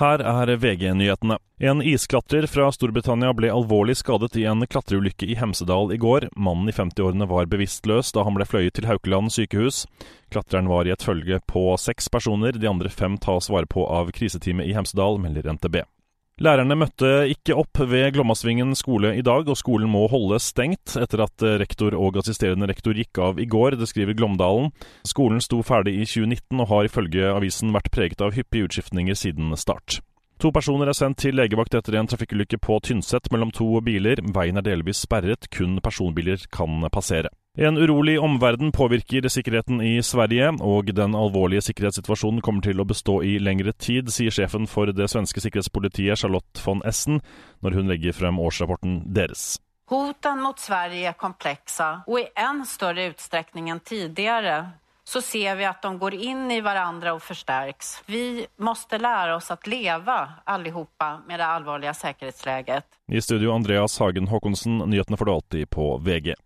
Her er VG-nyhetene. En isklatrer fra Storbritannia ble alvorlig skadet i en klatreulykke i Hemsedal i går. Mannen i 50-årene var bevisstløs da han ble fløyet til Haukeland sykehus. Klatreren var i et følge på seks personer, de andre fem tas vare på av kriseteamet i Hemsedal, melder NTB. Lærerne møtte ikke opp ved Glommasvingen skole i dag, og skolen må holde stengt etter at rektor og assisterende rektor gikk av i går. Det skriver Glåmdalen. Skolen sto ferdig i 2019 og har ifølge avisen vært preget av hyppige utskiftninger siden start. To personer er sendt til legevakt etter en trafikkulykke på Tynset mellom to biler. Veien er delvis sperret, kun personbiler kan passere. En urolig omverden påvirker sikkerheten i Sverige, og den alvorlige sikkerhetssituasjonen kommer til å bestå i lengre tid, sier sjefen for det svenske sikkerhetspolitiet Charlotte von Essen når hun legger frem årsrapporten deres. Hoten mot Sverige er komplekse, og i en større utstrekning enn tidligere så ser vi at de går inn i hverandre og forsterkes. Vi må lære oss å leve allihopa med det alvorlige sikkerhetsleget. I studio Andreas Hagen Håkonsen, nyhetene får du alltid på VG.